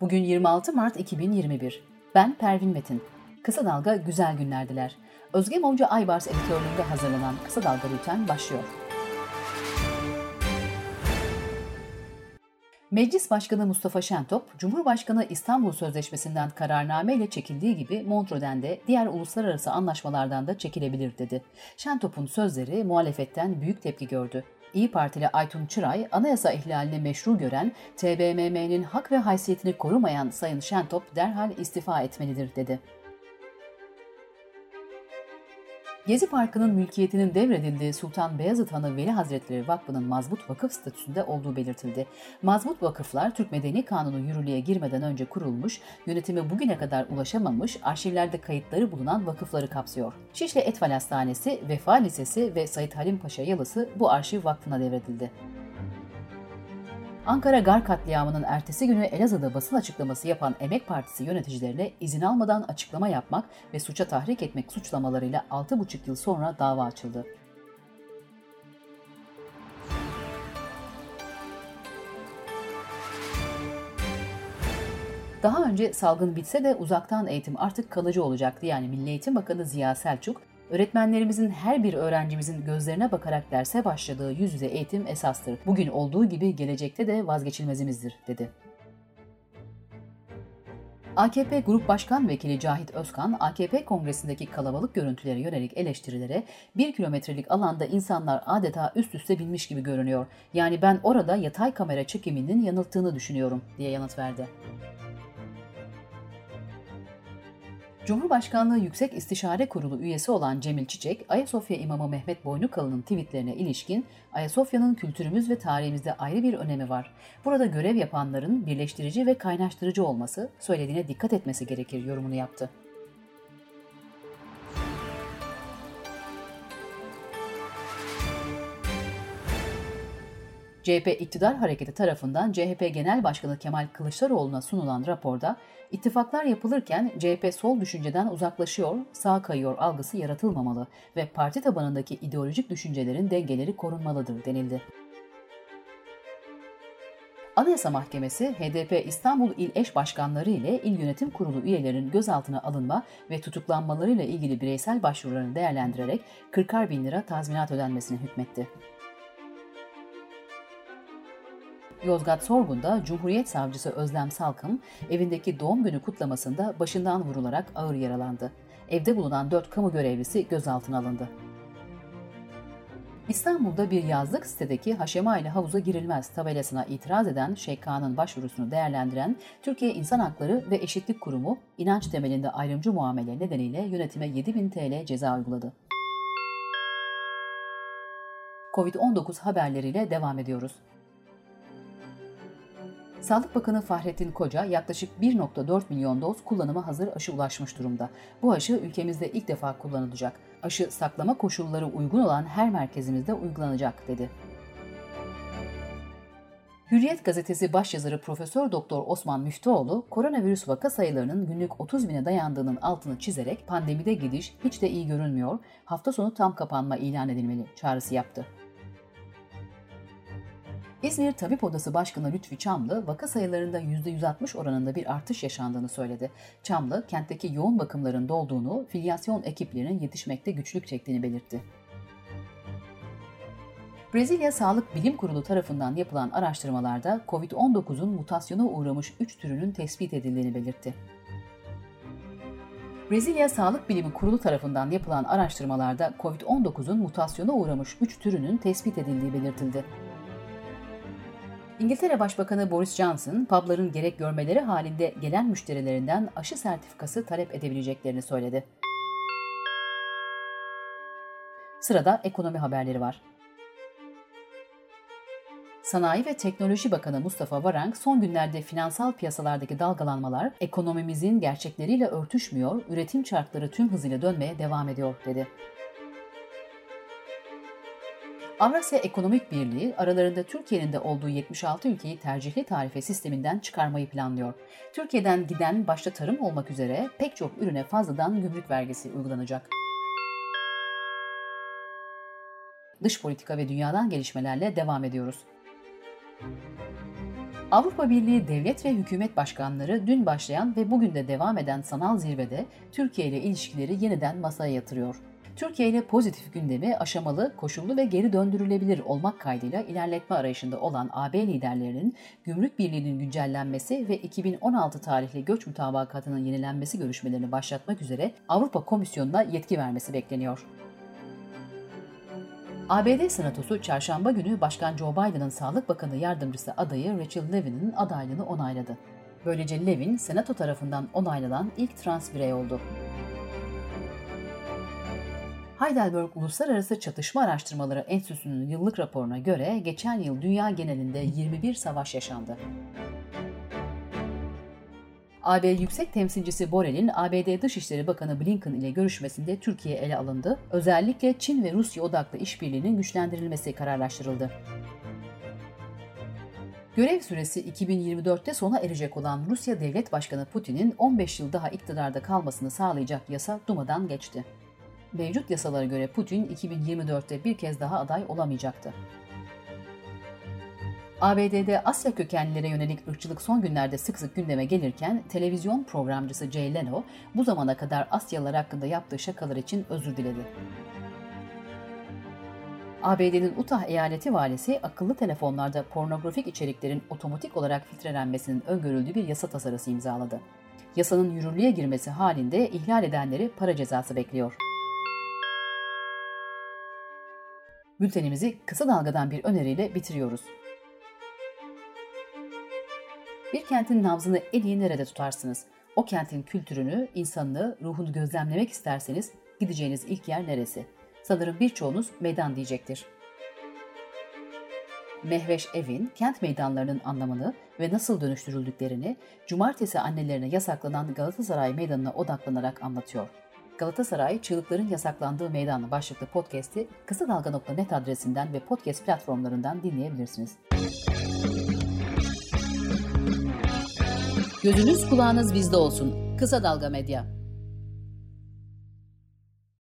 Bugün 26 Mart 2021. Ben Pervin Metin. Kısa Dalga güzel günlerdiler. Özge Mumcu Aybars editörlüğünde hazırlanan Kısa Dalga Bülten başlıyor. Meclis Başkanı Mustafa Şentop, Cumhurbaşkanı İstanbul Sözleşmesi'nden kararname ile çekildiği gibi Montreux'den de diğer uluslararası anlaşmalardan da çekilebilir dedi. Şentop'un sözleri muhalefetten büyük tepki gördü. İyi Partili Aytun Çıray, anayasa ihlalini meşru gören, TBMM'nin hak ve haysiyetini korumayan Sayın Şentop derhal istifa etmelidir dedi. Gezi Parkı'nın mülkiyetinin devredildiği Sultan Beyazıt Hanı Veli Hazretleri Vakfı'nın mazbut vakıf statüsünde olduğu belirtildi. Mazbut vakıflar Türk Medeni Kanunu yürürlüğe girmeden önce kurulmuş, yönetimi bugüne kadar ulaşamamış, arşivlerde kayıtları bulunan vakıfları kapsıyor. Şişli Etfal Hastanesi, Vefa Lisesi ve Sayit Halim Paşa Yalısı bu arşiv vakfına devredildi. Ankara Gar katliamının ertesi günü Elazığ'da basın açıklaması yapan Emek Partisi yöneticilerine izin almadan açıklama yapmak ve suça tahrik etmek suçlamalarıyla 6,5 yıl sonra dava açıldı. Daha önce salgın bitse de uzaktan eğitim artık kalıcı olacaktı. Yani Milli Eğitim Bakanı Ziya Selçuk, Öğretmenlerimizin her bir öğrencimizin gözlerine bakarak derse başladığı yüz yüze eğitim esastır. Bugün olduğu gibi gelecekte de vazgeçilmezimizdir, dedi. AKP Grup Başkan Vekili Cahit Özkan, AKP kongresindeki kalabalık görüntülere yönelik eleştirilere bir kilometrelik alanda insanlar adeta üst üste binmiş gibi görünüyor. Yani ben orada yatay kamera çekiminin yanılttığını düşünüyorum diye yanıt verdi. Cumhurbaşkanlığı Yüksek İstişare Kurulu üyesi olan Cemil Çiçek, Ayasofya İmamı Mehmet Boynukalı'nın tweetlerine ilişkin Ayasofya'nın kültürümüz ve tarihimizde ayrı bir önemi var. Burada görev yapanların birleştirici ve kaynaştırıcı olması, söylediğine dikkat etmesi gerekir yorumunu yaptı. CHP iktidar hareketi tarafından CHP Genel Başkanı Kemal Kılıçdaroğlu'na sunulan raporda ittifaklar yapılırken CHP sol düşünceden uzaklaşıyor, sağ kayıyor algısı yaratılmamalı ve parti tabanındaki ideolojik düşüncelerin dengeleri korunmalıdır denildi. Anayasa Mahkemesi, HDP İstanbul İl Eş Başkanları ile İl Yönetim Kurulu üyelerinin gözaltına alınma ve tutuklanmalarıyla ilgili bireysel başvurularını değerlendirerek 40 bin lira tazminat ödenmesine hükmetti. Yozgat Sorgun'da Cumhuriyet Savcısı Özlem Salkım evindeki doğum günü kutlamasında başından vurularak ağır yaralandı. Evde bulunan dört kamu görevlisi gözaltına alındı. İstanbul'da bir yazlık sitedeki haşema ile havuza girilmez tabelasına itiraz eden Şeyka'nın başvurusunu değerlendiren Türkiye İnsan Hakları ve Eşitlik Kurumu inanç temelinde ayrımcı muamele nedeniyle yönetime 7000 TL ceza uyguladı. Covid-19 haberleriyle devam ediyoruz. Sağlık Bakanı Fahrettin Koca yaklaşık 1.4 milyon doz kullanıma hazır aşı ulaşmış durumda. Bu aşı ülkemizde ilk defa kullanılacak. Aşı saklama koşulları uygun olan her merkezimizde uygulanacak dedi. Hürriyet gazetesi başyazarı Profesör Doktor Osman Müftüoğlu, koronavirüs vaka sayılarının günlük 30 bine dayandığının altını çizerek pandemide gidiş hiç de iyi görünmüyor, hafta sonu tam kapanma ilan edilmeli çağrısı yaptı. İzmir Tabip Odası Başkanı Lütfi Çamlı, vaka sayılarında %160 oranında bir artış yaşandığını söyledi. Çamlı, kentteki yoğun bakımların dolduğunu, filyasyon ekiplerinin yetişmekte güçlük çektiğini belirtti. Brezilya Sağlık Bilim Kurulu tarafından yapılan araştırmalarda COVID-19'un mutasyona uğramış 3 türünün tespit edildiğini belirtti. Brezilya Sağlık Bilimi Kurulu tarafından yapılan araştırmalarda COVID-19'un mutasyona uğramış 3 türünün tespit edildiği belirtildi. İngiltere Başbakanı Boris Johnson, pubların gerek görmeleri halinde gelen müşterilerinden aşı sertifikası talep edebileceklerini söyledi. Sırada ekonomi haberleri var. Sanayi ve Teknoloji Bakanı Mustafa Varank son günlerde finansal piyasalardaki dalgalanmalar ekonomimizin gerçekleriyle örtüşmüyor, üretim çarkları tüm hızıyla dönmeye devam ediyor dedi. Avrasya Ekonomik Birliği aralarında Türkiye'nin de olduğu 76 ülkeyi tercihli tarife sisteminden çıkarmayı planlıyor. Türkiye'den giden başta tarım olmak üzere pek çok ürüne fazladan gümrük vergisi uygulanacak. Dış politika ve dünyadan gelişmelerle devam ediyoruz. Avrupa Birliği devlet ve hükümet başkanları dün başlayan ve bugün de devam eden sanal zirvede Türkiye ile ilişkileri yeniden masaya yatırıyor. Türkiye ile pozitif gündemi aşamalı, koşullu ve geri döndürülebilir olmak kaydıyla ilerletme arayışında olan AB liderlerinin Gümrük Birliği'nin güncellenmesi ve 2016 tarihli göç mutabakatının yenilenmesi görüşmelerini başlatmak üzere Avrupa Komisyonu'na yetki vermesi bekleniyor. ABD Senatosu çarşamba günü Başkan Joe Biden'ın Sağlık Bakanı Yardımcısı adayı Rachel Levin'in adaylığını onayladı. Böylece Levin, Senato tarafından onaylanan ilk trans birey oldu. Heidelberg Uluslararası Çatışma Araştırmaları Enstitüsü'nün yıllık raporuna göre geçen yıl dünya genelinde 21 savaş yaşandı. AB Yüksek Temsilcisi Borrell'in ABD Dışişleri Bakanı Blinken ile görüşmesinde Türkiye ele alındı. Özellikle Çin ve Rusya odaklı işbirliğinin güçlendirilmesi kararlaştırıldı. Görev süresi 2024'te sona erecek olan Rusya Devlet Başkanı Putin'in 15 yıl daha iktidarda kalmasını sağlayacak yasa Duma'dan geçti. Mevcut yasalara göre Putin 2024'te bir kez daha aday olamayacaktı. ABD'de Asya kökenlilere yönelik ırkçılık son günlerde sık sık gündeme gelirken televizyon programcısı Jay Leno bu zamana kadar Asyalılar hakkında yaptığı şakalar için özür diledi. ABD'nin Utah eyaleti valisi akıllı telefonlarda pornografik içeriklerin otomatik olarak filtrelenmesinin öngörüldüğü bir yasa tasarısı imzaladı. Yasanın yürürlüğe girmesi halinde ihlal edenleri para cezası bekliyor. Bültenimizi kısa dalgadan bir öneriyle bitiriyoruz. Bir kentin nabzını en iyi nerede tutarsınız? O kentin kültürünü, insanını, ruhunu gözlemlemek isterseniz gideceğiniz ilk yer neresi? Sanırım birçoğunuz meydan diyecektir. Mehveş Evin, kent meydanlarının anlamını ve nasıl dönüştürüldüklerini cumartesi annelerine yasaklanan Galatasaray Meydanı'na odaklanarak anlatıyor. Galatasaray Çığlıkların Yasaklandığı Meydan başlıklı podcast'i kısa dalga.net adresinden ve podcast platformlarından dinleyebilirsiniz. Gözünüz kulağınız bizde olsun. Kısa Dalga Medya.